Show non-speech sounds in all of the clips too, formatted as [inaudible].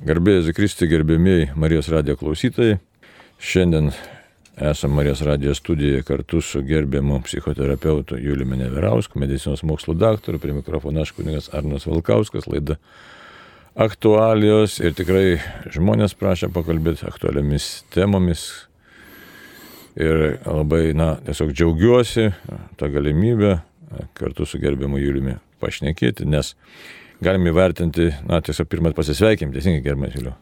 Garbėjai Zikristi, gerbėmiai Marijos radijo klausytojai. Šiandien esame Marijos radijo studijoje kartu su gerbiamu psichoterapeutu Juliumi Neverausku, medicinos mokslo daktaru, prie mikrofono aš kuningas Arnas Valkauskas, laida aktualijos ir tikrai žmonės prašė pakalbėti aktualiomis temomis. Ir labai, na, tiesiog džiaugiuosi tą galimybę kartu su gerbiamu Juliumi pašnekėti, nes galim įvertinti, na, tiesiog pirmą pasisveikim, teisingai gerbiamas Juliu.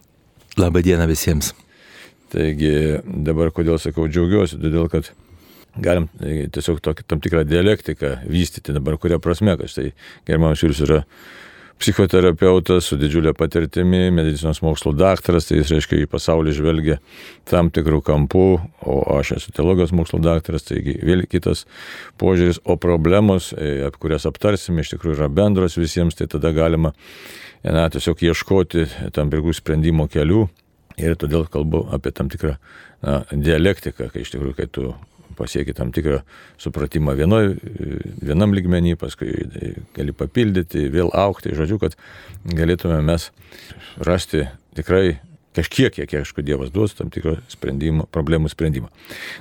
Labą dieną visiems. Taigi dabar kodėl sakau džiaugiuosi, todėl kad galim e, tiesiog tokį tam tikrą dialektiką vystyti dabar, kuria prasme, kad štai gerbiamas Julius yra psichoterapeutas su didžiulė patirtimi, medicinos mokslo daktaras, tai jis reiškia į pasaulį žvelgia tam tikrų kampų, o aš esu teologijos mokslo daktaras, taigi vėl kitas požiūris, o problemos, e, apie kurias aptarsime, iš tikrųjų yra bendros visiems, tai tada galima na, tiesiog ieškoti tam tikrų sprendimo kelių. Ir todėl kalbu apie tam tikrą na, dialektiką, kai iš tikrųjų, kai tu pasieki tam tikrą supratimą vienoj, vienam lygmenį, paskui gali papildyti, vėl aukti, žodžiu, kad galėtume mes rasti tikrai kažkiek, kiek, aišku, Dievas duos tam tikrą sprendimą, problemų sprendimą.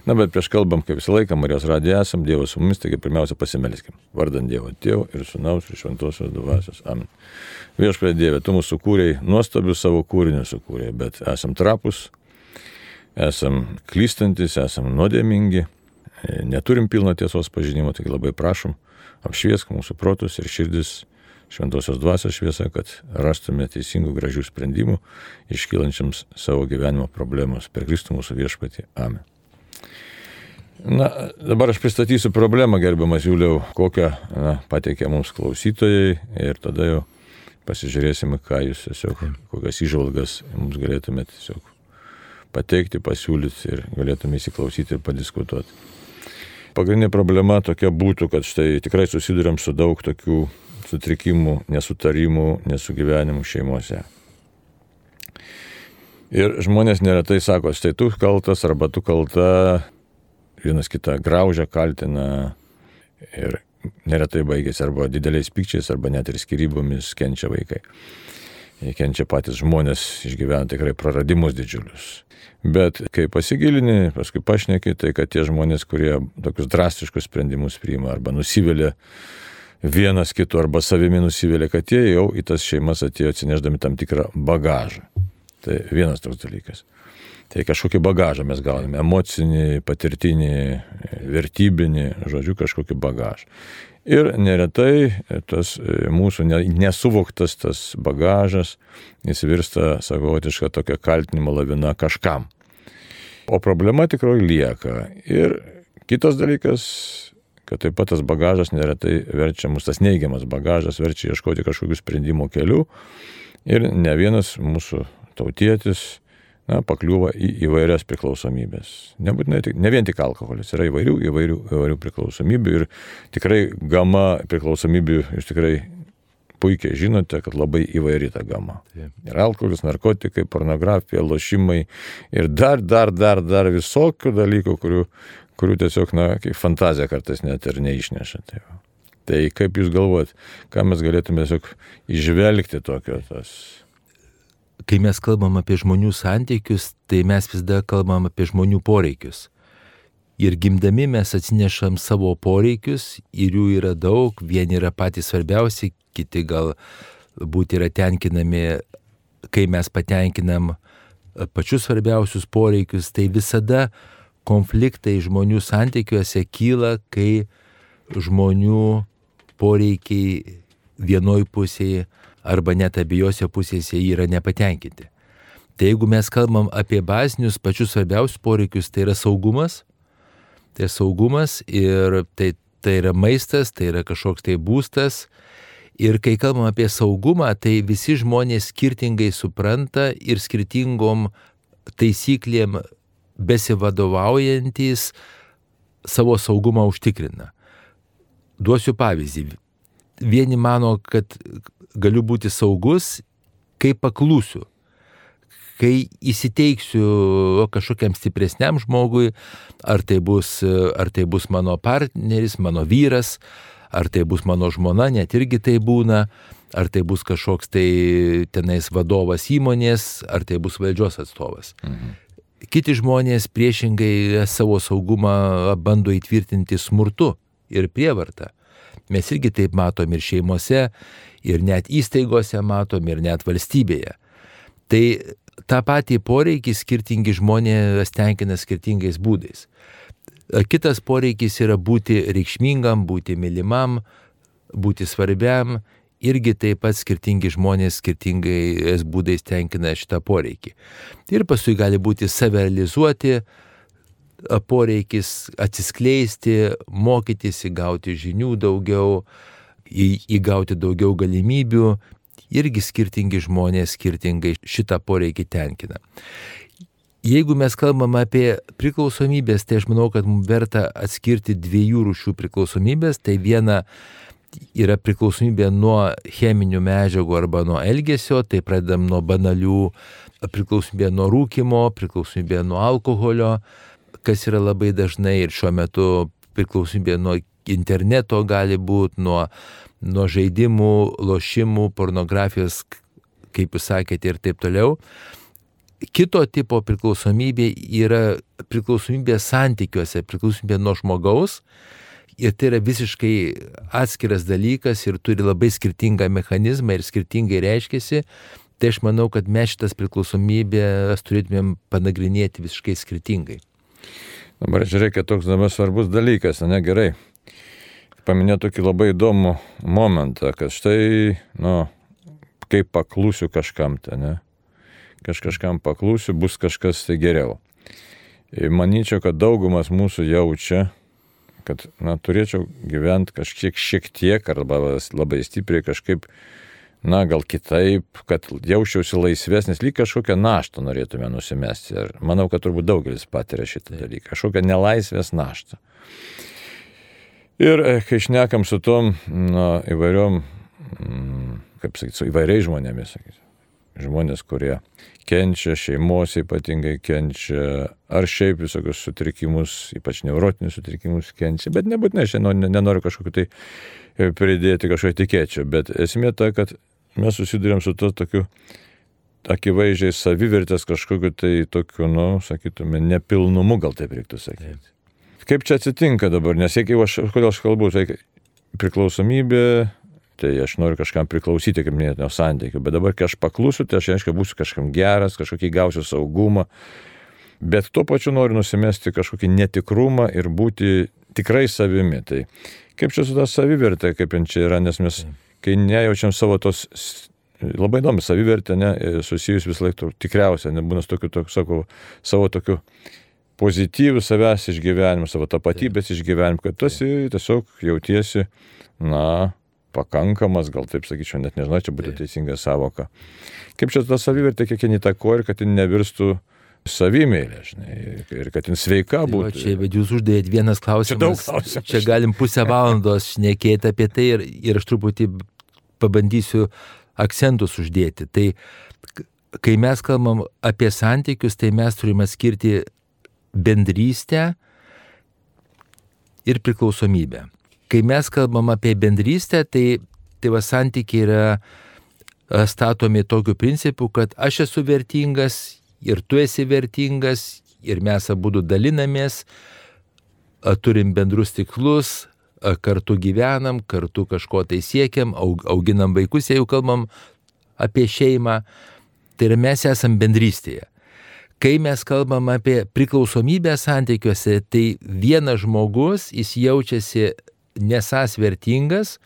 Na, bet prieš kalbam, kaip visą laiką, Marijos radija esam, Dievas su mumis, taigi pirmiausia pasimeliskim. Vardant Dievo Tėvo ir Sūnaus ir Šventosios Dvasios. Amen. Viešpatė Dieve, tu mūsų kūrėjai, nuostabius savo kūrinius sukūrėjai, bet esam trapus, esam klystantis, esam nuodėmingi, neturim pilno tiesos pažinimo, taigi labai prašom, apšviesk mūsų protus ir širdis šventosios dvasios šviesa, kad rastume teisingų gražių sprendimų iškylančiams savo gyvenimo problemos per Kristų mūsų viešpatį. Amen. Na, dabar aš pristatysiu problemą, gerbiamas Jūliau, kokią na, pateikė mums klausytojai ir tada jau pasižiūrėsime, ką jūs tiesiog, kokias įžvalgas mums galėtumėte tiesiog pateikti, pasiūlyti ir galėtume įsiklausyti ir padiskutuoti pagrindinė problema tokia būtų, kad štai tikrai susidurėm su daug tokių sutrikimų, nesutarimų, nesugyvenimų šeimose. Ir žmonės neretai sako, štai tu kaltas arba tu kalta, vienas kitą graužia, kaltina ir neretai baigėsi arba dideliais pykčiais, arba net ir skirybomis kenčia vaikai. Kenčia patys žmonės, išgyvena tikrai praradimus didžiulius. Bet kai pasigilini, paskui pašneki, tai kad tie žmonės, kurie tokius drastiškus sprendimus priima arba nusivylė vienas kitu arba savimi nusivylė, kad jie jau į tas šeimas atėjo atsineždami tam tikrą bagažą. Tai vienas toks dalykas. Tai kažkokį bagažą mes gauname - emocinį, patirtinį, vertybinį, žodžiu, kažkokį bagažą. Ir neretai tas mūsų nesuvoktas tas bagažas, jis virsta savotišką tokią kaltinimo laviną kažkam. O problema tikrai lieka. Ir kitas dalykas, kad taip pat tas bagažas neretai verčia mus, tas neigiamas bagažas verčia ieškoti kažkokių sprendimo kelių. Ir ne vienas mūsų tautietis na, pakliūva į įvairias priklausomybės. Nebūtinai, ne vien tik alkoholis, yra įvairių, įvairių, įvairių priklausomybių ir tikrai gama priklausomybių jūs tikrai puikiai žinote, kad labai įvairi ta gama. Ir alkoholis, narkotikai, pornografija, lošimai ir dar, dar, dar, dar visokių dalykų, kurių, kurių tiesiog, na, kaip fantazija kartais net ir neišneša. Tai, tai kaip jūs galvojat, ką mes galėtume tiesiog išvelgti tokio tas kai mes kalbam apie žmonių santykius, tai mes vis dar kalbam apie žmonių poreikius. Ir gimdami mes atsinešam savo poreikius ir jų yra daug, vieni yra patys svarbiausi, kiti gal būti yra tenkinami, kai mes patenkinam pačius svarbiausius poreikius, tai visada konfliktai žmonių santykiuose kyla, kai žmonių poreikiai vienoj pusėje arba net abiejose pusėse yra nepatenkinti. Tai jeigu mes kalbam apie bazinius pačius svarbiausius poreikius, tai yra saugumas, tai saugumas ir tai, tai yra maistas, tai yra kažkoks tai būstas. Ir kai kalbam apie saugumą, tai visi žmonės skirtingai supranta ir skirtingom taisyklėm besivadovaujantis savo saugumą užtikrina. Duosiu pavyzdį. Vieni mano, kad galiu būti saugus, kai paklūsiu kai įsiteiksiu kažkokiam stipresniam žmogui, ar tai, bus, ar tai bus mano partneris, mano vyras, ar tai bus mano žmona, net irgi tai būna, ar tai bus kažkoks tai tenais vadovas įmonės, ar tai bus valdžios atstovas. Mhm. Kiti žmonės priešingai savo saugumą bando įtvirtinti smurtu ir prievartą. Mes irgi taip matom ir šeimose, ir net įstaigose matom, ir net valstybėje. Tai tą patį poreikį skirtingi žmonės tenkina skirtingais būdais. Kitas poreikis yra būti reikšmingam, būti mylimam, būti svarbiam. Irgi taip pat skirtingi žmonės skirtingais būdais tenkina šitą poreikį. Ir paskui gali būti savirealizuoti poreikis atsiskleisti, mokytis, įgauti žinių daugiau, įgauti daugiau galimybių. Irgi skirtingi žmonės skirtingai šitą poreikį tenkina. Jeigu mes kalbam apie priklausomybės, tai aš manau, kad mums verta atskirti dviejų rūšių priklausomybės. Tai viena yra priklausomybė nuo cheminių medžiagų arba nuo elgesio, tai pradedam nuo banalių, priklausomybė nuo rūkimo, priklausomybė nuo alkoholio, kas yra labai dažnai ir šiuo metu priklausomybė nuo interneto gali būti, nuo, nuo žaidimų, lošimų, pornografijos, kaip jūs sakėte, ir taip toliau. Kito tipo priklausomybė yra priklausomybė santykiuose, priklausomybė nuo žmogaus. Ir tai yra visiškai atskiras dalykas ir turi labai skirtingą mechanizmą ir skirtingai reiškiasi. Tai aš manau, kad mes šitas priklausomybės turėtumėm panagrinėti visiškai skirtingai. Dabar žiūrėkit, toks dabar svarbus dalykas, ne gerai. Paminėjau tokį labai įdomų momentą, kad štai, nu, kaip paklusiu kažkam ten, ne? Kaž kažkam paklusiu, bus kažkas tai geriau. Ir manyčiau, kad daugumas mūsų jaučia, kad, na, turėčiau gyventi kažkiek šiek tiek arba labai stipriai kažkaip na, gal kitaip, kad jausčiausi laisvesnis, lyg kažkokią naštą norėtume nusimesti. Ir manau, kad turbūt daugelis patiria šitą dalyką, kažkokią nelaisvės naštą. Ir e, kai šnekam su tom na, įvairiom, mm, kaip sakyti, su įvairiais žmonėmis, sakyti, žmonės, kurie kenčia, šeimos ypatingai kenčia, ar šiaip visokius sutrikimus, ypač neurotinius sutrikimus kenčia, bet nebūtinai, šiandien nenoriu kažkokiu tai pridėti kažkokią tikėčią, bet esmė ta, kad mes susidurėm su to tokiu akivaizdžiai savivertės kažkokiu tai tokiu, nu, sakytume, nepilnumu, gal taip reiktų sakyti. Kaip čia atsitinka dabar, nes jeigu aš, kodėl aš kalbu, tai priklausomybė, tai aš noriu kažkam priklausyti, kaip minėtinio santykių, bet dabar, kai aš paklusiu, tai aš reiškia būsiu kažkam geras, kažkokį gausiu saugumą, bet tuo pačiu noriu nusimesti kažkokį netikrumą ir būti tikrai savimi. Tai kaip čia su ta savivertė, kaip čia yra, nes mes... Kai nejaučiam savo tos, labai įdomi savivertė, ne, susijus vis laik tikriausia, nebūna tokiu, tokiu, sakau, savo tokiu pozityvių savęs išgyvenimu, savo tapatybės išgyvenimu, kad tu esi tiesiog jautiesi, na, pakankamas, gal taip sakyčiau, net nežinau, čia būtų teisinga savoka. Kaip čia ta savivertė kiek įtakoja ir kad jin nevirstų savimėlė, žinai, ir kad jin sveika būtų. Tai čia, bet jūs uždėjot vienas klausimas. Čia daug klausimų. Čia galim pusę [laughs] valandos šnekėti apie tai ir, ir aš truputį pabandysiu akcentus uždėti. Tai kai mes kalbam apie santykius, tai mes turime skirti bendrystę ir priklausomybę. Kai mes kalbam apie bendrystę, tai tai santykiai yra statomi tokiu principu, kad aš esu vertingas, ir tu esi vertingas, ir mes abu dalinamės, turim bendrus tiklus, kartu gyvenam, kartu kažko tai siekiam, auginam vaikus, jeigu kalbam apie šeimą, tai ir mes esam bendrystėje. Kai mes kalbam apie priklausomybę santykiuose, tai vienas žmogus, jis jaučiasi nesas vertingas,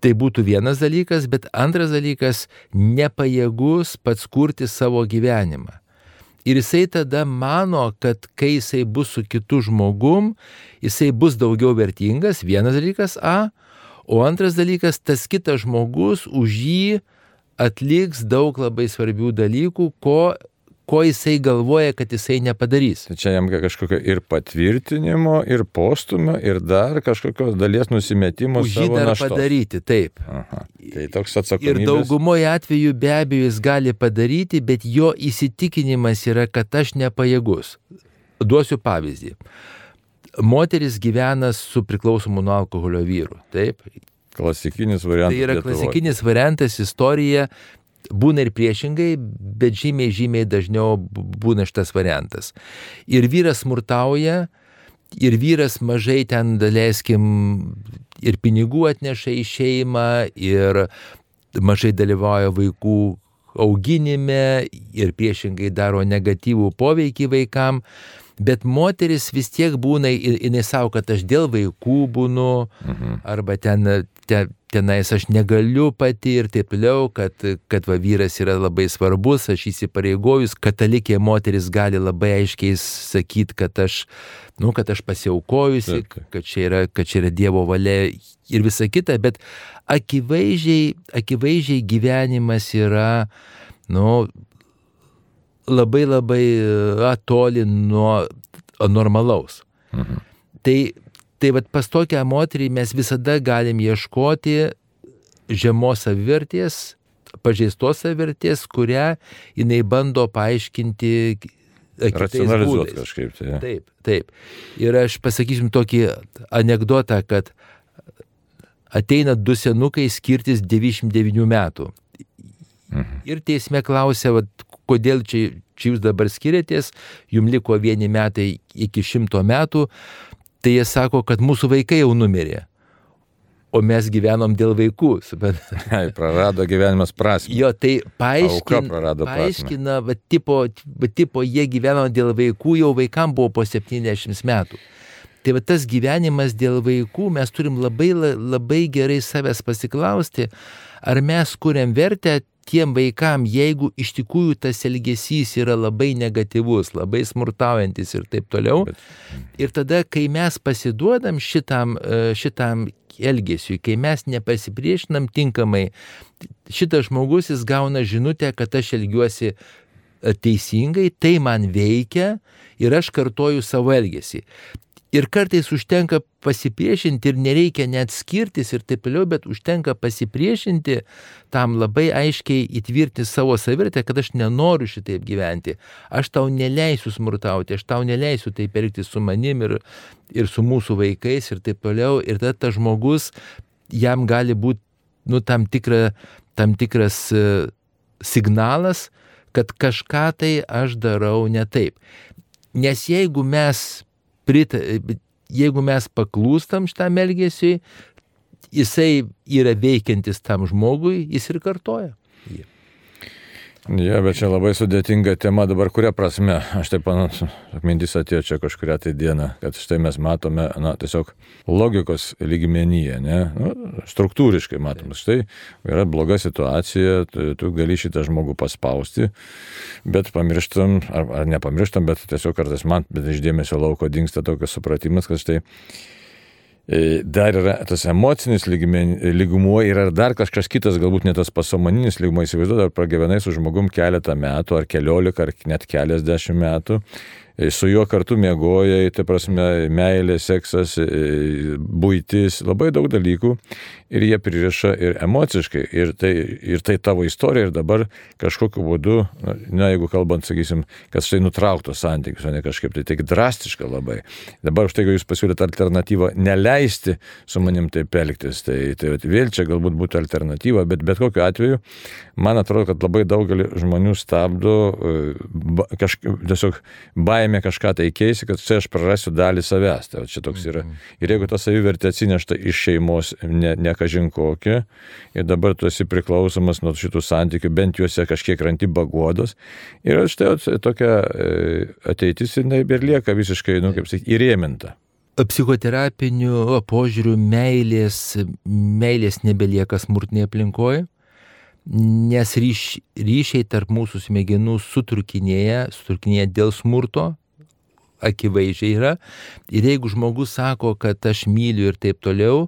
Tai būtų vienas dalykas, bet antras dalykas - nepajėgus pats kurti savo gyvenimą. Ir jisai tada mano, kad kai jisai bus su kitu žmogum, jisai bus daugiau vertingas, vienas dalykas A, o antras dalykas, tas kitas žmogus už jį atliks daug labai svarbių dalykų, ko ko jisai galvoja, kad jisai nepadarys. Tai čia jam kažkokio ir patvirtinimo, ir postumio, ir dar kažkokios dalies nusimetimo. Už jį dar naštos. padaryti, taip. Aha. Tai toks atsakomybės. Ir daugumoje atveju be abejo jis gali padaryti, bet jo įsitikinimas yra, kad aš nepajėgus. Duosiu pavyzdį. Moteris gyvena su priklausomu nuo alkoholio vyru, taip, klasikinis variantas. Tai yra Lietuvoj. klasikinis variantas, istorija būna ir priešingai, bet žymiai, žymiai dažniau būna šitas variantas. Ir vyras smurtauja, ir vyras mažai ten, daleiskim, ir pinigų atneša į šeimą, ir mažai dalyvauja vaikų auginime, ir priešingai daro negatyvų poveikį vaikam. Bet moteris vis tiek būna, jinai savo, kad aš dėl vaikų būnu, mhm. arba ten, te, tenais aš negaliu pati ir taip toliau, kad, kad va, vyras yra labai svarbus, aš įsipareigojus, katalikė moteris gali labai aiškiai sakyti, kad aš, nu, kad aš pasiaukojusi, taip. kad čia, yra, kad čia yra Dievo valia ir visa kita, bet akivaizdžiai, akivaizdžiai gyvenimas yra, nu, labai labai a, toli nuo normalaus. Mhm. Tai, tai vat pas tokią moterį mes visada galim ieškoti žemos savivertės, pažeistos savivertės, kurią jinai bando paaiškinti Racionalizuoti kažkaip. Tai. Taip, taip. Ir aš pasakysim tokį anegdotą, kad ateina du senukai skirtis 99 metų. Mhm. Ir teisme klausia, vat, kodėl čia, čia jūs dabar skiriatės, jums liko vieni metai iki šimto metų, tai jie sako, kad mūsų vaikai jau numirė. O mes gyvenom dėl vaikų. suprantat? [laughs] Ai, prarado gyvenimas prasme. Jo, tai Auka paaiškina, va, tipo, va, tipo, jie gyveno dėl vaikų, jau vaikam buvo po 70 metų. Tai va tas gyvenimas dėl vaikų, mes turim labai, la- labai gerai savęs pasiklausti, ar mes kuriam vertę tiem vaikam, jeigu iš tikrųjų tas elgesys yra labai negatyvus, labai smurtaujantis ir taip toliau. Bet- Ir tada, kai mes pasiduodam šitam, e, šitam elgesiui, kai mes nepasipriešinam tinkamai, šitas žmogus jis gauna žinutę, kad aš elgiuosi e, teisingai, tai man veikia ir aš kartoju savo elgesį. Ir kartais užtenka pasipriešinti ir nereikia net skirtis ir taip toliau, bet užtenka pasipriešinti tam labai aiškiai įtvirtinti savo savirtę, kad aš nenoriu šitaip gyventi. Aš tau neleisiu smurtauti, aš tau neleisiu taip elgtis su manim ir, ir su mūsų vaikais ir taip toliau. Ir tada tas žmogus, jam gali būti nu, tam, tikra, tam tikras e, signalas, kad kažką tai aš darau ne taip. Nes jeigu mes, prita, jeigu mes paklūstam šitam elgesiui, jisai yra veikiantis tam žmogui, jis ir kartoja. Jį. Ja, bet čia labai sudėtinga tema dabar, kuria prasme. Aš taip panat, mintis atėjo čia kažkuria tai diena, kad štai mes matome, na, tiesiog logikos lygmenyje, ne, nu, struktūriškai matom. Štai yra bloga situacija, tu, tu gali šitą žmogų paspausti, bet pamirštam, ar, ar nepamirštam, bet tiesiog kartais man, bet iš dėmesio lauko dinksta tokias supratimas, kad štai dar yra tas emocinis lygmuo, yra dar kažkas kitas, galbūt ne tas pasomaninis lygmuo, įsivaizduoju, ar pragyvenai su žmogum keletą metų, ar keliolika, ar net keliasdešimt metų, e, su juo kartu mėgojai, tai prasme, meilė, seksas, e, būtis, labai daug dalykų ir jie pririša ir emociškai, ir tai, ir tai tavo istorija, ir dabar kažkokiu būdu, na, jeigu kalbant, sakysim, kad štai nutrauktos santykius, o ne kažkaip tai, taigi drastiška labai. Dabar už tai, kad jūs pasiūlėte alternatyvą neleisti su manim taip elgtis, tai, tai vėl čia galbūt būtų alternatyva, bet bet kokiu atveju, man atrodo, kad labai daugelį žmonių stabdo e, ba, kažk, tiesiog baimė kažką tai keisti, kad čia aš prarasiu dalį savęs. Tai čia toks yra. Ir jeigu ta savivertė atsinešta iš šeimos, ne, ne kažin kokia, ir dabar tu esi priklausomas nuo šitų santykių, bent juose kažkiek ranti bagodos. Ir štai tokia e, ateitis ir ir lieka visiškai, nu, kaip sakyti, įrėminta. Psichoterapiniu požiūriu meilės, meilės nebelieka smurtinėje aplinkoje, nes ryš, ryšiai tarp mūsų smegenų sutrukinėja, sutrukinėja dėl smurto, akivaizdžiai yra. Ir jeigu žmogus sako, kad aš myliu ir taip toliau,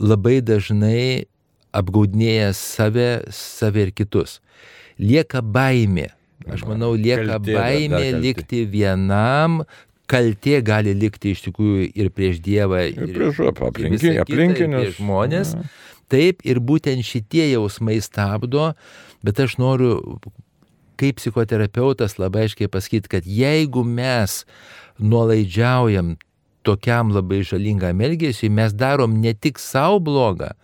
labai dažnai apgaudinėja save, save ir kitus. Lieka baimė. Aš manau, lieka Kaltė, baimė likti vienam, kaltė gali likti iš tikrųjų ir prieš Dievą, Ir prieš ir aplinki, visa kita, ir aplinkinius. prieš žmonės. Taip, ir būtent šitie jausmai stabdo, bet aš noriu kaip psichoterapeutas labai aiškiai pasakyti, kad jeigu mes nuolaidžiaujam tokiam labai žalingam elgesiui mes darom ne tik savo blogą,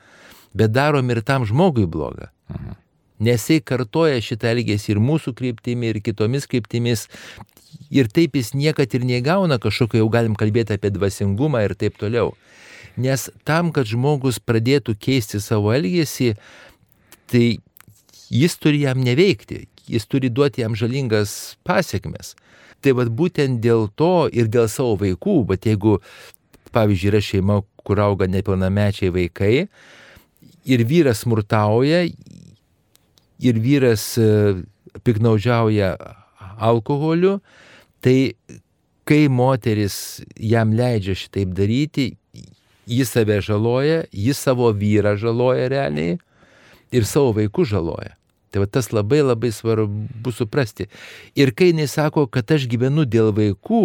bet darom ir tam žmogui blogą. Mhm. Nes jisai kartoja šitą elgesį ir mūsų kryptimi, ir kitomis kryptimis. Ir taip jis niekad ir negauna kažkokio, jau galim kalbėti apie dvasingumą ir taip toliau. Nes tam, kad žmogus pradėtų keisti savo elgesį, tai jis turi jam neveikti, jis turi duoti jam žalingas pasiekmes. Tai vad būtent dėl to ir dėl savo vaikų, bet jeigu, pavyzdžiui, yra šeima, kur auga nepilnamečiai vaikai ir vyras smurtauja, ir vyras e, piknaudžiauja alkoholiu, tai kai moteris jam leidžia šitaip daryti, jis save žaloja, jis savo vyrą žaloja realiai ir savo vaikų žaloja. Tai va tas labai labai svarbu suprasti. Ir kai jis sako, kad aš gyvenu dėl vaikų,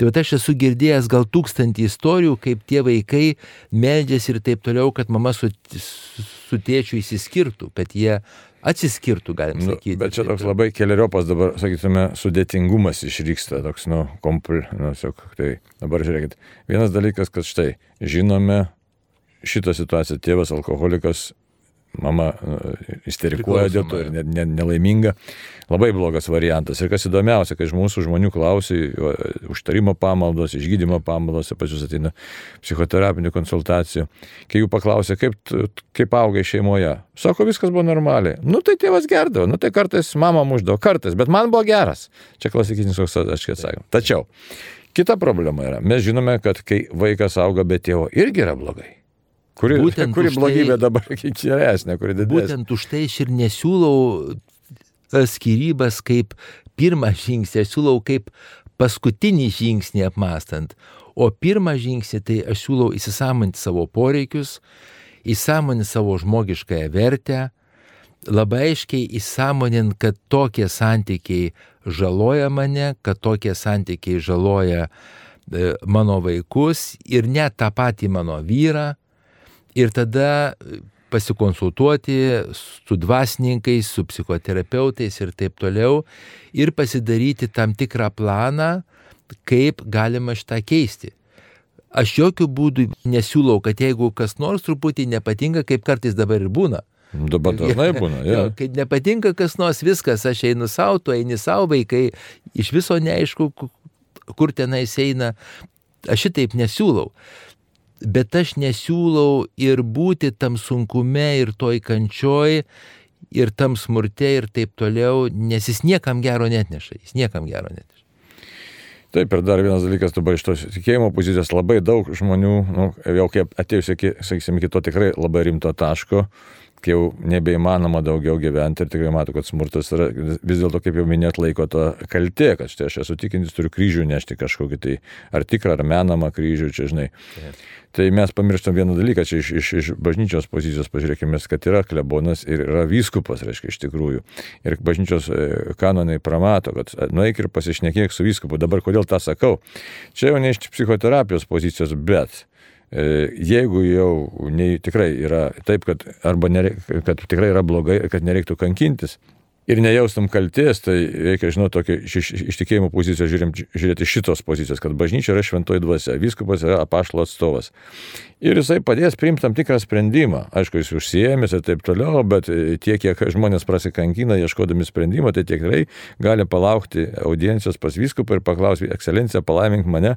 tai va aš esu girdėjęs gal tūkstantį istorijų, kaip tie vaikai meldžiasi ir taip toliau, kad mama su, su tėčiu įsiskirtų, kad jie atsiskirtų, galim nu, sakyti. Bet čia toks labai keliariopas dabar, sakytume, sudėtingumas išryksta, toks, nu, kompl, nu, siok, tai dabar žiūrėkit. Vienas dalykas, kad štai, žinome šitą situaciją, tėvas alkoholikas mama e, isterikuoja dėl to ir ne, ne, nelaiminga. Labai blogas variantas. Ir kas įdomiausia, kai mūsų žmonių klausi, užtarimo pamaldos, išgydymo pamaldos, pas jūs ateina psichoterapinių konsultacijų, kai jų paklausia, kaip, kaip augai šeimoje. Sako, viskas buvo normaliai. Nu tai tėvas gerdavo, nu tai kartais mama muždavo, kartais, bet man buvo geras. Čia klasikinis toks atsakymas. Tačiau kita problema yra, mes žinome, kad kai vaikas auga be tėvo, irgi yra blogai. Kuri, būtent kuri blogybė tai, dabar geresnė, kuri didesnė. Būtent už tai aš ir nesiūlau e, skirybas kaip pirmą žingsnį, aš siūlau kaip paskutinį žingsnį apmastant. O pirmą žingsnį tai aš siūlau įsisamonti savo poreikius, įsamoninti savo žmogiškąją vertę, labai aiškiai įsamonint, kad tokie santykiai žaloja mane, kad tokie santykiai žaloja e, mano vaikus ir net tą patį mano vyrą, ir tada pasikonsultuoti su dvasininkais, su psichoterapeutais ir taip toliau ir pasidaryti tam tikrą planą, kaip galima šitą keisti. Aš jokių būdų nesiūlau, kad jeigu kas nors truputį nepatinka, kaip kartais dabar ir būna. Dabar dažnai būna, ja. Kai nepatinka kas nors, viskas, aš einu savo, tu eini savo, vaikai iš viso neaišku, kur tenais eina. Aš šitaip nesiūlau bet aš nesiūlau ir būti tam sunkume ir toj kančioj ir tam smurte ir taip toliau, nes jis niekam gero net neša, jis niekam gero net neša. Taip, ir dar vienas dalykas, dabar iš tos tikėjimo pozicijos labai daug žmonių, nu, jau kaip atėjus iki, sakysim, iki to tikrai labai rimto taško, kai jau nebeįmanoma daugiau gyventi ir tikrai matau, kad smurtas yra vis dėlto, kaip jau minėt, laiko to kaltė, kad štai aš esu tikintis, turiu kryžių nešti kažkokį tai ar tikrą, ar menamą kryžių, čia žinai. Yes. Tai mes pamirštam vieną dalyką, čia iš, iš, iš bažnyčios pozicijos pažiūrėkime, kad yra klebonas ir yra vyskupas, reiškia, iš tikrųjų. Ir bažnyčios e, kanonai pramato, kad e, nueik ir pasišnekėk su vyskupu. Dabar kodėl tą sakau? Čia jau ne iš psichoterapijos pozicijos, bet jeigu jau nei, tikrai yra taip, kad, nereik, kad tikrai yra blogai, kad nereiktų kankintis, ir nejaustum kalties, tai reikia žinoti tokį iš, iš tikėjimo pozicijos žiūrim, žiūrėti šitos pozicijos, kad bažnyčia yra šventoji dvasia, viskupas yra apaštalo atstovas. Ir jisai padės priimti tam tikrą sprendimą. Aišku, jis užsiemės ir taip toliau, bet tiek, kiek žmonės prasikankina ieškodami sprendimo, tai tikrai gali palaukti audiencijos pas viskupą ir paklausti, ekscelencija, palaimink mane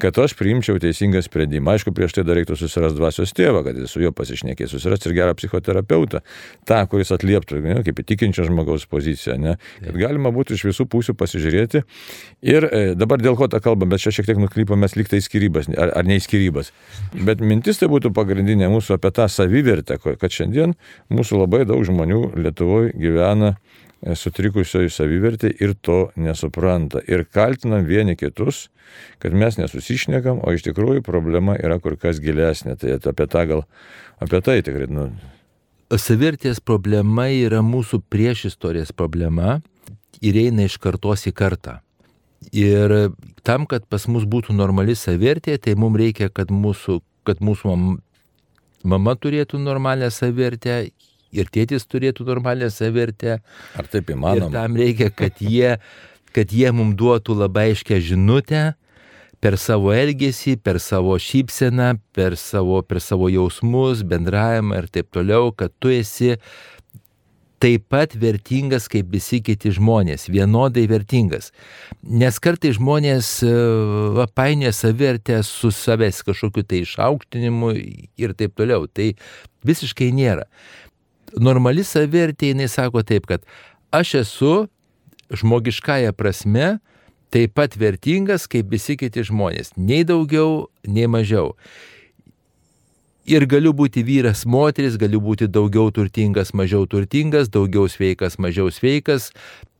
kad aš priimčiau teisingą sprendimą. Aišku, prieš tai dar reiktų susirasti dvasios tėvą, kad jis su juo pasišnekės, susirasti ir gerą psichoterapeutą, tą, kuris atlieptų, ne, kaip įtikinčio žmogaus poziciją, ne, kad galima būtų iš visų pusių pasižiūrėti. Ir e, dabar dėl ko tą kalbam, bet čia šiek tiek nuklypomės lyg tai skirybas, ar, ar ne skirybas. Bet mintis tai būtų pagrindinė mūsų apie tą savivertę, kad šiandien mūsų labai daug žmonių Lietuvoje gyvena sutrikusioji savivertė ir to nesupranta. Ir kaltinam vieni kitus, kad mes nesusišnekam, o iš tikrųjų problema yra kur kas gilesnė. Tai apie tą gal, apie tai tikrai. Nu. Savirtės problema yra mūsų priešistorės problema ir eina iš kartos į kartą. Ir tam, kad pas mus būtų normali savirtė, tai mums reikia, kad mūsų, kad mūsų mama turėtų normalią savirtę ir tėtis turėtų normalią savirtę. Ar taip įmanoma? Ir tam reikia, kad jie, kad jie mums duotų labai aiškę žinutę, per savo elgesį, per savo šypseną, per savo, per savo jausmus, bendravimą ir taip toliau, kad tu esi taip pat vertingas kaip visi kiti žmonės, vienodai vertingas. Nes kartai žmonės e, painė savivertę su savęs kažkokiu tai išaukštinimu ir taip toliau. Tai visiškai nėra. Normali savivertė, jinai sako taip, kad aš esu žmogiškąją prasme taip pat vertingas kaip visi kiti žmonės. Nei daugiau, nei mažiau. Ir galiu būti vyras, moteris, galiu būti daugiau turtingas, mažiau turtingas, daugiau sveikas, mažiau sveikas,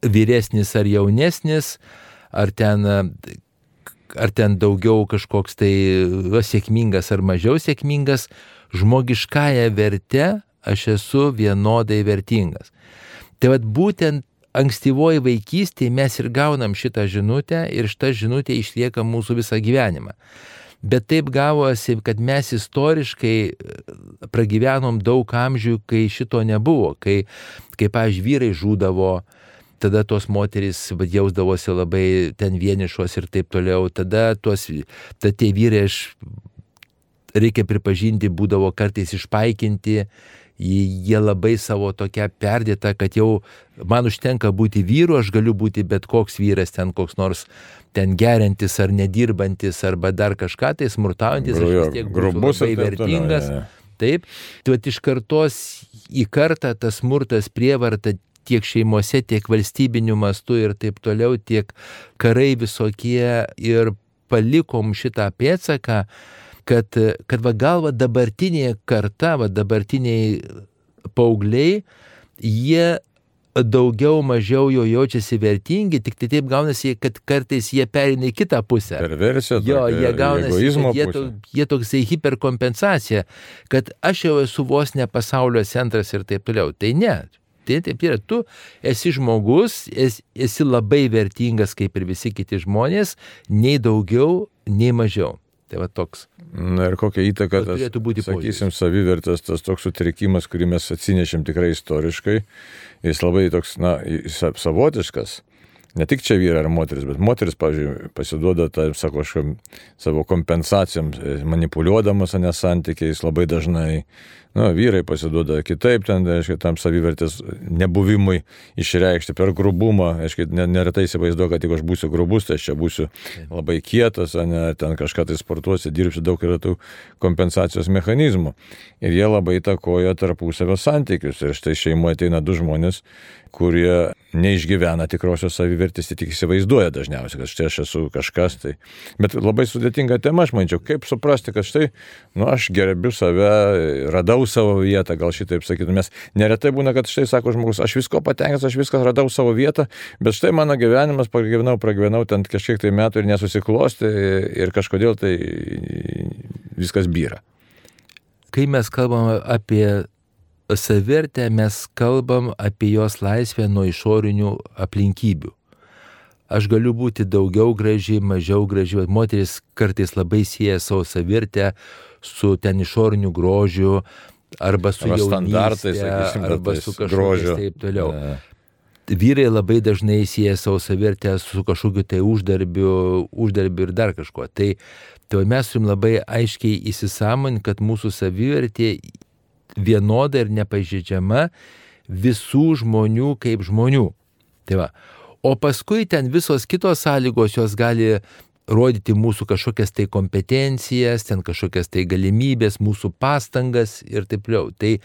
vyresnis ar jaunesnis, ar ten, ar ten daugiau kažkoks tai sėkmingas ar mažiau sėkmingas, žmogiškąją vertę aš esu vienodai vertingas. Tai vad būtent ankstyvoji vaikystėje mes ir gaunam šitą žinutę ir šitą žinutę išlieka mūsų visą gyvenimą. Bet taip gavosi, kad mes istoriškai e, pragyvenom daug amžių, kai šito nebuvo, kai, kai pavyzdžiui, vyrai žūdavo, tada tos moterys jausdavosi labai ten vienišos ir taip toliau, tada, tuos, tada tie vyrai, aš, reikia pripažinti, būdavo kartais išpaikinti, jie labai savo tokia perdėta, kad jau man užtenka būti vyru, aš galiu būti bet koks vyras, ten koks nors ten gerintis ar nedirbantis arba dar kažką, tai smurtaujantis, aš vis tiek grubus labai vertingas. Toliau, ja. Taip, tu iš kartos į kartą tas smurtas prievarta tiek šeimose, tiek valstybiniu mastu ir taip toliau, tiek karai visokie ir palikom šitą pėtsaką, kad, kad va gal va dabartinė karta, va dabartiniai paaugliai, jie daugiau mažiau jo jaučiasi vertingi, tik tai taip gaunasi, kad kartais jie perina į kitą pusę. Perversija. Jo, jie gaunasi, jie, to, jie toksai hiperkompensacija, kad aš jau esu vos ne pasaulio centras ir taip toliau. Tai ne. Tai taip yra, tu esi žmogus, esi, esi labai vertingas kaip ir visi kiti žmonės, nei daugiau, nei mažiau. Tai va toks. Na ir kokia įtaka tas, turėtų būti, sakysim, savivertės, tas toks sutrikimas, kurį mes atsinešėm tikrai istoriškai, jis labai toks, na, savotiškas. Ne tik čia vyrai ar moteris, bet moteris, pavyzdžiui, pasiduoda, tai, sako, kažkam savo kompensacijom, manipuliuodamas, o nesantykiais labai dažnai nu, vyrai pasiduoda kitaip, ten, aiškiai, tam savivertės nebuvimui išreikšti per grubumą, aiškiai, neretai įsivaizduoju, kad jeigu aš būsiu grubus, tai aš čia būsiu labai kietas, ne, ten kažką tai sportuosiu, dirbsiu, daug yra tų kompensacijos mechanizmų. Ir jie labai įtakoja tarpusavio santykius. Ir štai šeimoje ateina du žmonės, kurie neišgyvena tikrosios savivertės, tik įsivaizduoja dažniausiai, kad štai aš esu kažkas. Tai. Bet labai sudėtinga tema, aš manyčiau, kaip suprasti, kad štai, nu, aš gerbiu save, radau savo vietą, gal šitaip sakytume. Nes neretai būna, kad štai sako žmogus, aš visko patenkintas, aš viską radau savo vietą, bet štai mano gyvenimas, pragyvenau, pragyvenau ten kažkiek tai metų ir nesusiklosti ir kažkodėl tai viskas byra. Kai mes kalbame apie savirtę, mes kalbam apie jos laisvę nuo išorinių aplinkybių. Aš galiu būti daugiau graži, mažiau graži. Moteris kartais labai sieja savo savirtę su ten išoriniu grožiu, arba su arba standartais, sakysim, arba su kažkokiu taip toliau. Ne. Vyrai labai dažnai sieja savo savirtę su kažkokiu tai uždarbiu, uždarbiu ir dar kažkuo. Tai, tai mes turim labai aiškiai įsisamonti, kad mūsų savivertė vienoda ir nepažydžiama visų žmonių kaip žmonių. Tai va. O paskui ten visos kitos sąlygos jos gali rodyti mūsų kažkokias tai kompetencijas, ten kažkokias tai galimybės, mūsų pastangas ir taip toliau. Tai,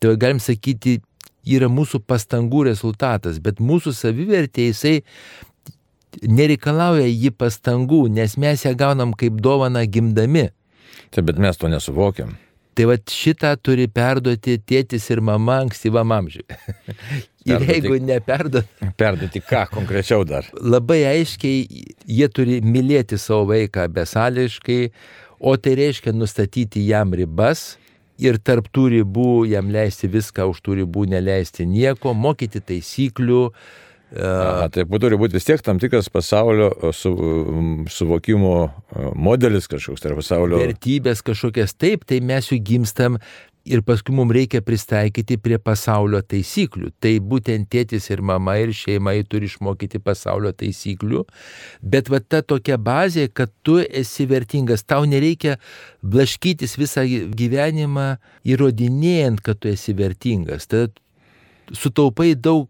tai galim sakyti, yra mūsų pastangų rezultatas, bet mūsų savivertė jisai nereikalauja jį pastangų, nes mes ją gaunam kaip dovana gimdami. Taip, bet mes to nesuvokiam. Tai va šitą turi perduoti tėtis ir mama ankstyvam amžiui. [laughs] ir perduoti, jeigu neperduoti. Perduoti ką konkrečiau dar? Labai aiškiai jie turi mylėti savo vaiką besališkai, o tai reiškia nustatyti jam ribas ir tarp tų ribų jam leisti viską, už tų ribų neleisti nieko, mokyti taisyklių, Aha, tai turi būti vis tiek tam tikras pasaulio su, suvokimo modelis kažkoks, tai yra pasaulio. Vertybės kažkokias taip, tai mes jų gimstam ir paskui mums reikia pristaikyti prie pasaulio taisyklių. Tai būtent tėtis ir mama ir šeima turi išmokyti pasaulio taisyklių, bet va ta tokia bazė, kad tu esi vertingas, tau nereikia blaškytis visą gyvenimą įrodinėjant, kad tu esi vertingas. Tada sutaupai daug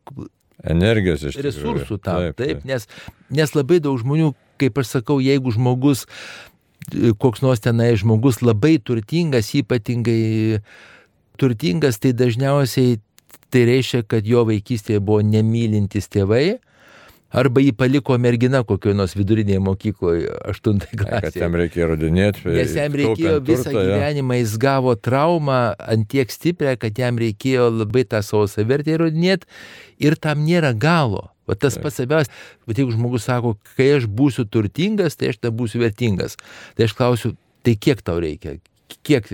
Energijos iš tikrųjų. resursų tam. Taip, taip, nes, nes labai daug žmonių, kaip aš sakau, jeigu žmogus, koks nors tenai žmogus labai turtingas, ypatingai turtingas, tai dažniausiai tai reiškia, kad jo vaikystėje buvo nemylintis tėvai. Arba jį paliko mergina kokioje nors vidurinėje mokykloje, aštuntai Kad klasėje. jam reikia įrodinėti. Nes jam reikėjo visą turtą, gyvenimą, jis gavo traumą ant tiek stiprią, kad jam reikėjo labai tą savo savertę įrodinėti ir tam nėra galo. O tas pats svarbiausia, bet jeigu žmogus sako, kai aš būsiu turtingas, tai aš tada būsiu vertingas. Tai aš klausiu, tai kiek tau reikia? Kiek,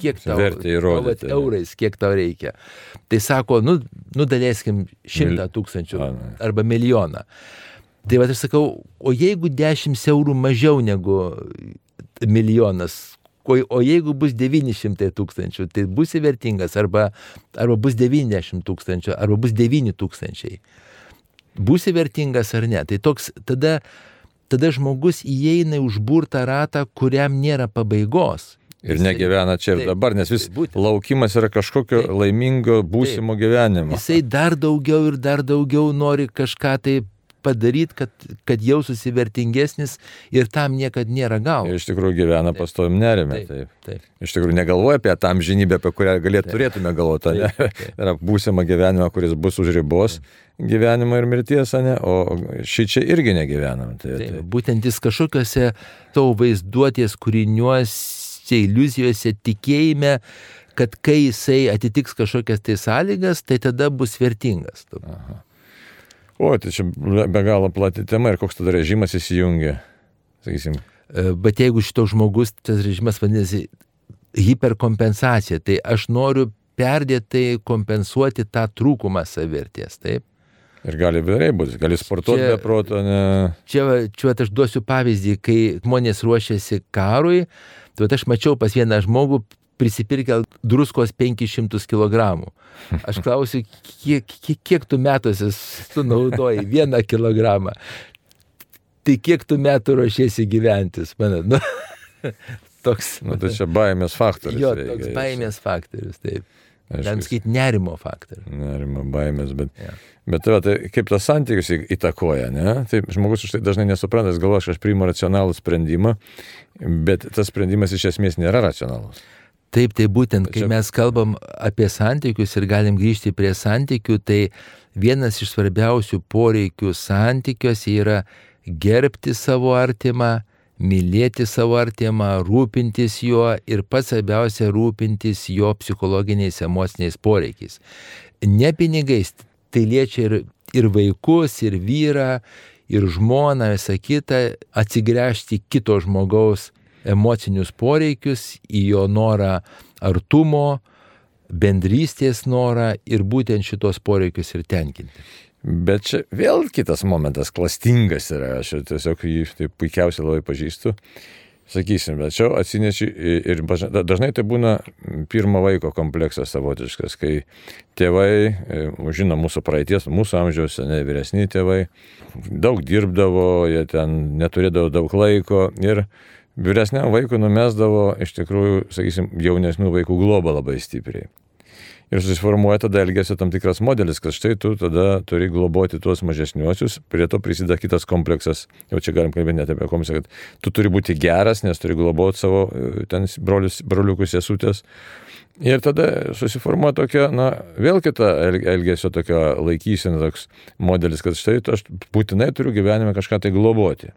kiek tau įrodyti. eurais, kiek tau reikia? Tai sako, nu, nu daleiskim šimtą tūkstančių arba milijoną. Tai va aš sakau, o jeigu 10 eurų mažiau negu milijonas, o, jeigu bus 900 tūkstančių, tai bus vertingas, arba, arba bus 90 tūkstančių, arba bus 9 tūkstančiai. Būsi vertingas ar ne. Tai toks tada, tada žmogus įeina į užburtą ratą, kuriam nėra pabaigos. Ir negyvena čia ir Taip, dabar, nes vis taip, būtent. laukimas yra kažkokio Taip. laimingo būsimo gyvenimo. Jisai dar daugiau ir dar daugiau nori kažką tai padaryti, kad, kad jaustųsi vertingesnis ir tam niekada nėra galo. Ir iš tikrųjų gyvena pastovim nerime. Taip, Taip. taip. Iš tikrųjų negalvoja apie tą amžinybę, apie kurią galėt, turėtume galvoti. [laughs] Yra būsima gyvenimą, kuris bus už ribos gyvenimo ir mirties, ne? o šį čia irgi negyvenam. Tai, Taip, tai. būtent jis kažkokiose tavo vaizduotės kūriniuose, iliuzijose, tikėjime, kad kai jisai atitiks kažkokias tai sąlygas, tai tada bus vertingas. Tu. O, tai čia be galo plati tema ir koks tada režimas įsijungia. Sakysim, E, Bet jeigu šito žmogus, tas režimas vadinasi hiperkompensacija, tai aš noriu perdėtai kompensuoti tą trūkumą savirties, taip? ir gali vėliai būti, gali sportuoti Čia- be proto, ne. Čia, čia va, aš duosiu pavyzdį, kai žmonės ruošiasi karui, tai aš mačiau pas vieną žmogų prisipirkę druskos 500 kg. Aš klausiu, kiek, kiek, kiek tu metuose sunaudoji vieną kilogramą. Tai kiek tu metų ruošiesi gyventi, man, nu, [laughs] toks, Nu, tai čia baimės faktorius. jo, toks baimės faktorius, taip. Galim sakyti, nerimo faktorius. Nerimo, baimės, bet, Jo. bet tai, va, tai kaip tas santykius į- įtakoja, ne? Tai žmogus už tai dažnai nesupranta, jis galvoja, kad aš priimu racionalų sprendimą, bet tas sprendimas iš esmės nėra racionalus. Taip, tai būtent, kai mes kalbam apie santykius ir galim grįžti prie santykių, tai vienas iš svarbiausių poreikių santykiuose yra gerbti savo artimą, mylėti savo artimą, rūpintis juo ir pats svarbiausia rūpintis jo psichologiniais, emociniais poreikiais. Ne pinigais, tai liečia ir, ir vaikus, ir vyrą, ir žmoną, visą kitą, atsigręžti kito žmogaus emocinius poreikius, į jo norą artumo, bendrystės norą ir būtent šitos poreikius ir tenkinti. Bet čia vėl kitas momentas, klastingas yra, aš tiesiog jį taip puikiausiai labai pažįstu. Sakysim, bet čia atsineši ir dažnai tai būna pirmo vaiko kompleksas savotiškas, kai tėvai, e, žino mūsų praeities, mūsų amžiaus, ne vyresni tėvai, daug dirbdavo, jie ten neturėdavo daug laiko ir vyresniam vaikui numesdavo iš tikrųjų, sakysim, jaunesnių vaikų globą labai stipriai. Ir susiformuoja tada elgesio tam tikras modelis, kad štai tu tada turi globoti tuos mažesniuosius, prie to prisideda kitas kompleksas, jau čia galim kalbėti net apie kompleksą, kad tu turi būti geras, nes turi globoti savo e, ten brolius, broliukus, sesutės. Ir tada susiformuoja tokia, na, vėl kita el- elgesio tokia laikysena, toks modelis, kad štai aš būtinai turiu gyvenime kažką tai globoti.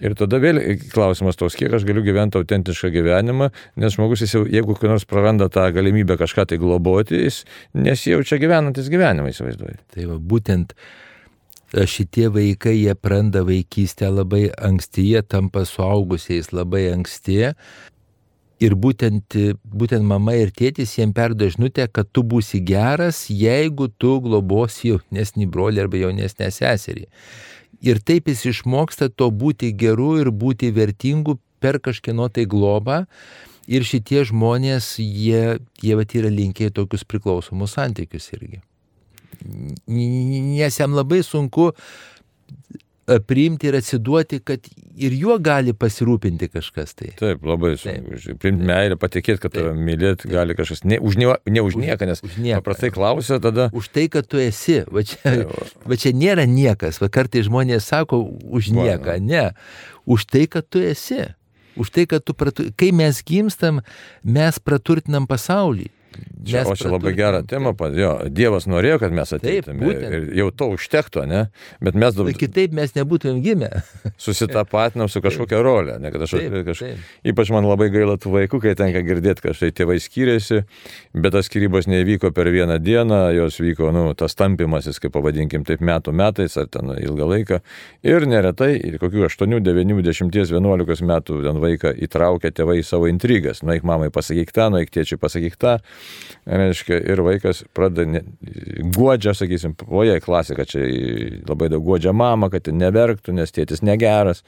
Ir tada vėl klausimas toks, kiek aš galiu gyventi autentišką gyvenimą, nes žmogus, jis jau, jeigu kur nors praranda tą galimybę kažką tai globoti, jis nesijaučia gyvenantis gyvenimą, įsivaizduoju. Tai va, būtent e, šitie vaikai, jie praranda vaikystę labai anksti, jie tampa suaugusiais labai anksti. Ir būtent, būtent mama ir tėtis jiem perdo žinutę, kad tu būsi geras, jeigu tu globosi jaunesnį brolį arba jaunesnę seserį. Ir taip jis išmoksta to būti geru ir būti vertingu per kažkieno tai globą. Ir šitie žmonės, jie, jie vat, yra linkę į tokius priklausomus santykius irgi. Nes jam labai sunku e, priimti ir atsiduoti, kad ir juo gali pasirūpinti kažkas tai. Taip, labai sunku. Priimti meilę, patikėti, kad tave mylėti gali kažkas. Ne už, nie, ne už nieką, nes už nieką. paprastai klausia tada. Už tai, kad tu esi. Va čia, va čia nėra niekas. Va kartai žmonės sako už nieką. Ne. Už tai, kad tu esi. Už tai, kad tu, pratu... kai mes gimstam, mes praturtinam pasaulį. Čia, o čia labai gera tema, jo, Dievas norėjo, kad mes ateitume. Ir jau to užtektų, ne? Bet mes dabar... Kitaip mes nebūtumėm gimę. [laughs] susitapatinam su kažkokia rolė, ne? Kad aš kažkaip... Ypač man labai gaila tų vaikų, kai tenka girdėti, kad štai tėvai skiriasi, bet tas skirybos nevyko per vieną dieną, jos vyko, nu, tas tampimasis, kaip pavadinkim, taip metų metais ar ten ilgą laiką. Ir neretai, kokių 8, 9, 10, 11 metų ten vaiką įtraukia tėvai į savo intrigas. Nueik mamai pasakyk tą, nueik tėčiui pasakyk tą reiškia, ir vaikas pradeda guodžia, sakysim, oje klasika, čia labai daug guodžia mama, kad neverktų, nes tėtis negeras.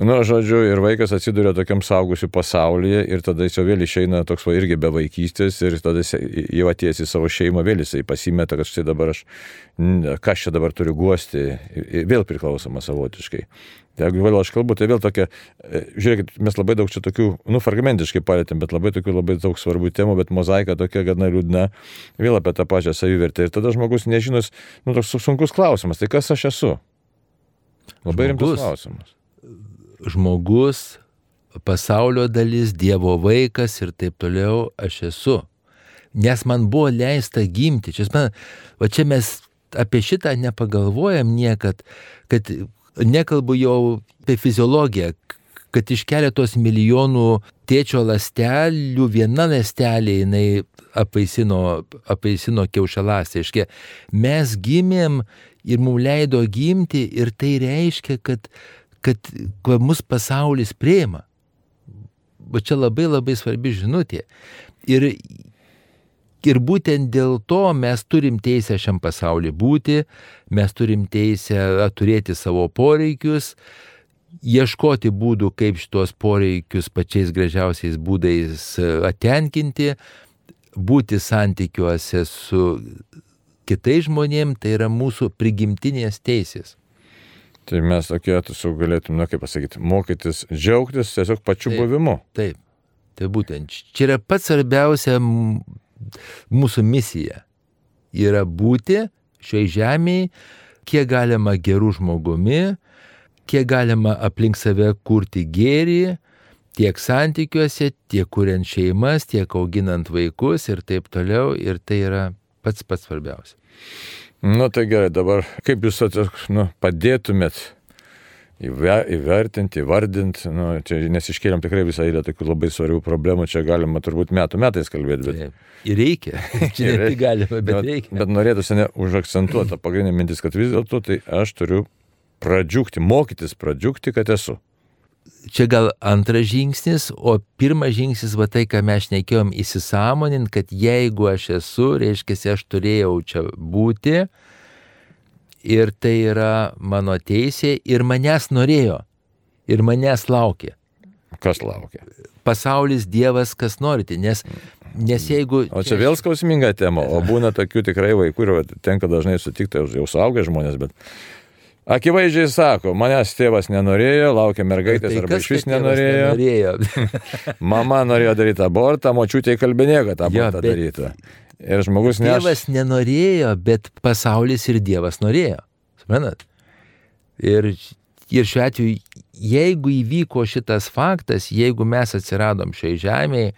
Nu, žodžiu, ir vaikas atsiduria tokiam saugusiu pasaulyje ir tada jis jau vėl išeina toks va irgi be vaikystės ir tada jau atėjęs į savo šeimą, vėl jisai pasimeta, kad štai dabar aš, ką aš čia dabar turiu guosti, vėl priklausoma savotiškai. Jeigu vėl aš kalbu, tai vėl tokia, e, žiūrėkit, mes labai daug čia tokių, nu, fragmentiškai palėtėm, bet labai tokių labai daug svarbių temų, bet mozaika tokia gana liūdna, vėl apie tą pačią savivertę. Ir tada žmogus nežinos, nu, toks sunkus klausimas, tai kas aš esu? Labai žmogus, rimtas klausimas. Žmogus, pasaulio dalis, Dievo vaikas ir taip toliau aš esu. Nes man buvo leista gimti. Čia, man, va čia mes apie šitą nepagalvojam niekad, kad nekalbu jau apie fiziologiją, kad iš keletos milijonų tėčio lastelių viena lastelė jinai apaisino, apaisino kiaušalas. Tai reiškia, mes gimėm ir mums leido gimti ir tai reiškia, kad, kad, mus pasaulis prieima. O čia labai labai svarbi žinutė. Ir Ir būtent dėl to mes turim teisę šiam pasauliu būti, mes turim teisę turėti savo poreikius, ieškoti būdų, kaip šitos poreikius pačiais gražiausiais būdais atenkinti, būti santykiuose su kitais žmonėm, tai yra mūsų prigimtinės teisės. Tai mes tokie, tu galėtum, na kaip pasakyti, mokytis, džiaugtis tiesiog pačiu taip, buvimu. Taip, tai būtent čia yra pats svarbiausia mūsų misija yra būti šioje žemėje, kiek galima gerų žmogumi, kiek galima aplink save kurti gėrį, tiek santykiuose, tiek kuriant šeimas, tiek auginant vaikus ir taip toliau. Ir tai yra pats pats svarbiausia. Nu tai gerai, dabar kaip jūs nu, padėtumėt įvertinti, įvardinti, nu, čia, nes iškėlėm tikrai visą eilę tokių labai svarbių problemų, čia galima turbūt metų metais kalbėti. Bet... Taip. Ir reikia, [laughs] čia ne tik galima, bet, bet reikia. Bet norėtųsi ne užakcentuoti tą pagrindinę mintis, kad vis dėlto tai aš turiu pradžiūkti, mokytis pradžiūkti, kad esu. Čia gal antras žingsnis, o pirmas žingsnis va tai, ką mes šnekėjom, įsisamonint, kad jeigu aš esu, reiškia, aš turėjau čia būti, ir tai yra mano teisė ir manęs norėjo, ir manęs laukė. Kas laukia? Pasaulis, Dievas, kas norite, nes, nes jeigu... O čia vėl skausminga tema, o būna tokių tikrai vaikų ir tenka dažnai sutikti, jau suaugę žmonės, bet akivaizdžiai sako, manęs tėvas nenorėjo, laukia mergaitės tai arba iš vis nenorėjo. nenorėjo. Mama norėjo daryti abortą, močiutė įkalbinėjo, kad abortą ja, darytų. Ir žmogus ne. Dievas nenorėjo, bet pasaulis ir Dievas norėjo. Suprantat? Ir, ir šiuo atveju, jeigu įvyko šitas faktas, jeigu mes atsiradom šioje žemėje,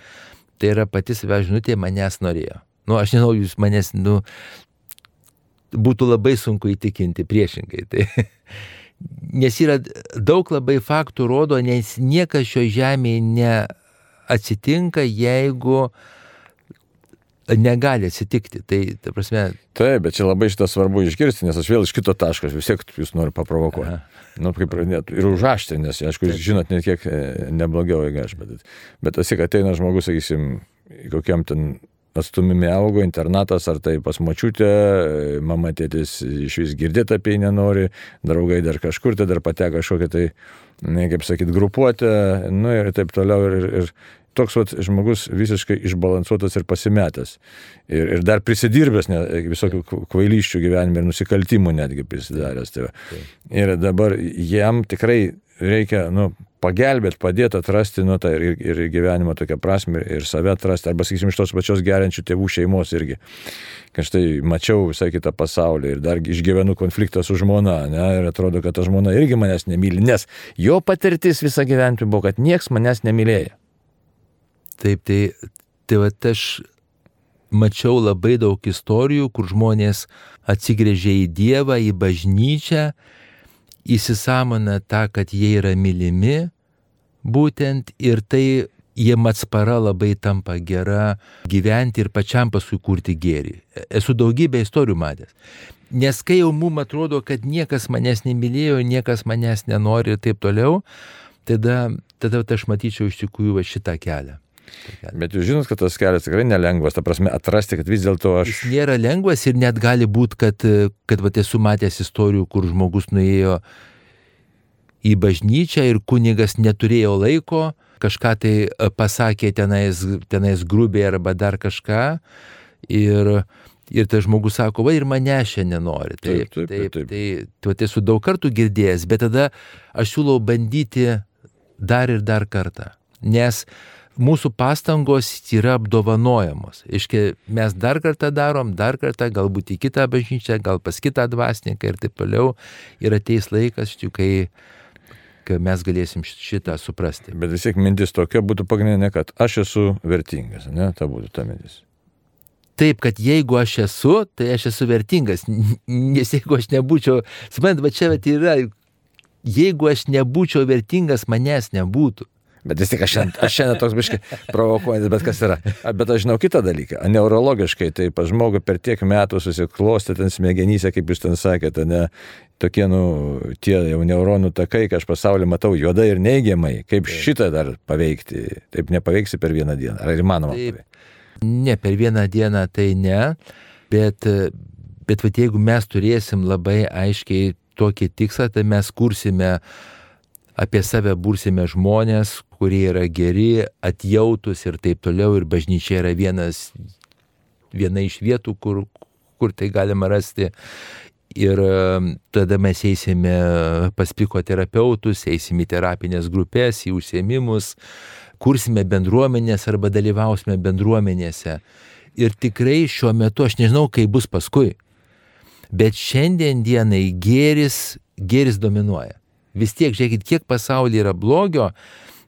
tai yra pati savęs žinutė, manęs norėjo. Nu, aš nežinau, jūs manęs, nu, būtų labai sunku įtikinti priešingai. Tai, [laughs] nes yra daug labai faktų rodo, nes niekas šioje žemėje neatsitinka, jeigu uh, negali atsitikti. Tai, ta prasme... Taip, bet čia labai šitą svarbu išgirsti, nes aš vėl iš kito taško, vis tiek jūs noriu paprovokuoti. Nu, kaip pradėtų. Ir užašti, nes, aišku, jūs žinot, net kiek e, neblogiau, jeigu aš, bet, bet esi, kad ateina žmogus, sakysim, kokiam ten atstumimi augo, internatas ar tai pas močiutę, mama tėtis iš vis girdėti apie jį nenori, draugai dar kažkur, tai dar pateko kažkokia tai, ne, kaip sakyt, grupuotė, nu ir taip toliau. Ir, ir toks vat, žmogus visiškai išbalansuotas ir pasimetęs. Ir, ir dar prisidirbęs ne, visokių kvailyščių gyvenime ir nusikaltimų netgi prisidaręs. Tai ir dabar jam tikrai reikia, nu, pagelbėti, padėti atrasti nu, tą ir, ir gyvenimo tokią prasme, ir save atrasti, arba, sakysim, iš tos pačios geriančių tėvų šeimos irgi. Kad štai mačiau visai kitą pasaulį ir dar išgyvenu konfliktą su žmona, ne, ir atrodo, kad ta žmona irgi manęs nemyli, nes jo patirtis visą gyvenimą buvo, kad nieks manęs nemylėjo. Taip, tai, tai va aš mačiau labai daug istorijų, kur žmonės atsigrėžė į Dievą, į bažnyčią įsisamona tą, kad jie yra mylimi, būtent ir tai jiem atspara labai tampa gera gyventi ir pačiam paskui kurti gėrį. Esu daugybę istorijų matęs. Nes kai jau mum atrodo, kad niekas manęs nemylėjo, niekas manęs nenori ir taip toliau, tada, tada aš matyčiau iš tikrųjų šitą kelią. Bet jūs žinot, kad tas kelias tikrai nelengvas, ta prasme atrasti, kad vis dėlto aš... Jis nėra lengvas ir net gali būti, kad, kad va, esu matęs istorijų, kur žmogus nuėjo į bažnyčią ir kunigas neturėjo laiko, kažką tai e, pasakė tenais, tenais grubiai arba dar kažką. Ir, ir tas žmogus sako, va ir mane šiandien nori. Taip, taip, taip. taip. Tai, tai, tai esu daug kartų girdėjęs, bet tada aš siūlau bandyti dar ir dar kartą. Nes mūsų pastangos yra apdovanojamos. Iškia, mes dar kartą darom, dar kartą, galbūt į kitą bažnyčią, gal pas kitą dvasininką ir taip toliau. Ir ateis laikas, kai, kai mes galėsim šitą suprasti. Bet vis tiek mintis tokia būtų pagrindinė, kad aš esu vertingas, ne, ta būtų ta mintis. Taip, kad jeigu aš esu, tai aš esu vertingas. Nes jeigu aš nebūčiau, suprantat, va čia bet yra, jeigu aš nebūčiau vertingas, manęs nebūtų. Bet vis tik aš šiandien, aš šiandien toks biškai provokuojantis, bet kas yra. Bet aš žinau kitą dalyką. Neurologiškai, tai pa žmogų per tiek metų susiklosti ten smegenyse, kaip jūs ten sakėte, ne, tokie, nu, tie jau neuronų takai, kai aš pasaulį matau juodai ir neigiamai, kaip Taip. šitą dar paveikti. Taip nepaveiksi per vieną dieną. Ar įmanoma? Taip. Ne, per vieną dieną tai ne, bet, bet vat, jeigu mes turėsim labai aiškiai tokį tikslą, tai mes kursime apie save bursime žmonės, kurie yra geri, atjautus ir taip toliau. Ir bažnyčia yra vienas, viena iš vietų, kur, kur tai galima rasti. Ir um, tada mes eisime pas psichoterapeutus, eisime į terapinės grupės, į užsiemimus, kursime bendruomenės arba dalyvausime bendruomenėse. Ir tikrai šiuo metu aš nežinau, kaip bus paskui. Bet šiandien dienai gėris, gėris dominuoja. Vis tiek, žiūrėkit, kiek pasaulyje yra blogio,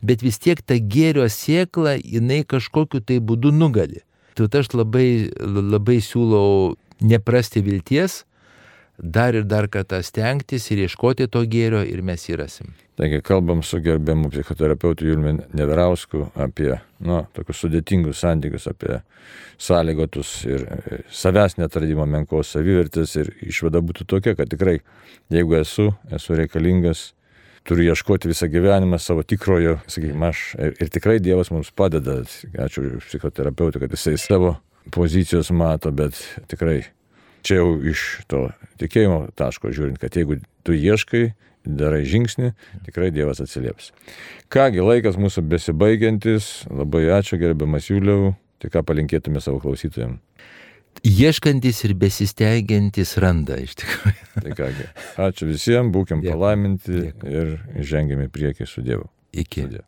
bet vis tiek ta gėrio sėkla, jinai kažkokiu tai būdu nugali. Tai aš labai, labai siūlau neprasti vilties, dar ir dar kartą stengtis ir ieškoti to gėrio ir mes jį rasim. Taigi kalbam su gerbiamu psichoterapeutu Julmin Neverausku apie nu, tokius sudėtingus santykius, apie sąlygotus ir savęs netradimo menkos savivertės ir išvada būtų tokia, kad tikrai jeigu esu, esu reikalingas, turiu ieškoti visą gyvenimą savo tikrojo, sakykime, aš ir, ir tikrai Dievas mums padeda, ačiū psichoterapeutui, kad jisai savo pozicijos mato, bet tikrai čia jau iš to tikėjimo taško žiūrint, kad jeigu tu ieškai, darai žingsnį, tikrai Dievas atsilieps. Kągi, laikas mūsų besibaigiantis, labai ačiū gerbiamas Juliau, tai ką palinkėtume savo klausytojams. Ieškantis ir besistengiantis randa iš tikrųjų. [laughs] Tai kągi, ačiū visiems, būkim Dėkui. palaiminti Dėkui. ir žengėme priekį su Dievu. Iki. Sudė.